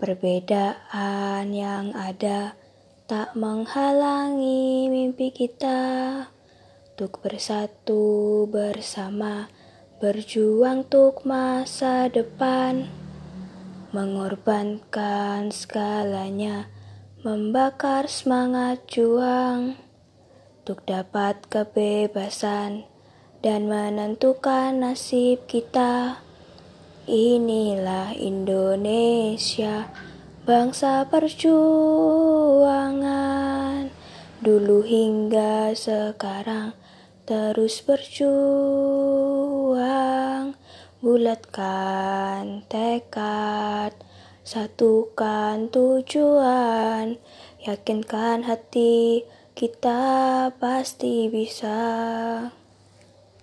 Perbedaan yang ada tak menghalangi mimpi kita untuk bersatu bersama, berjuang untuk masa depan, mengorbankan segalanya, membakar semangat juang untuk dapat kebebasan dan menentukan nasib kita. Inilah Indonesia, bangsa perjuangan. Dulu hingga sekarang terus berjuang. Bulatkan tekad, satukan tujuan, yakinkan hati kita pasti bisa.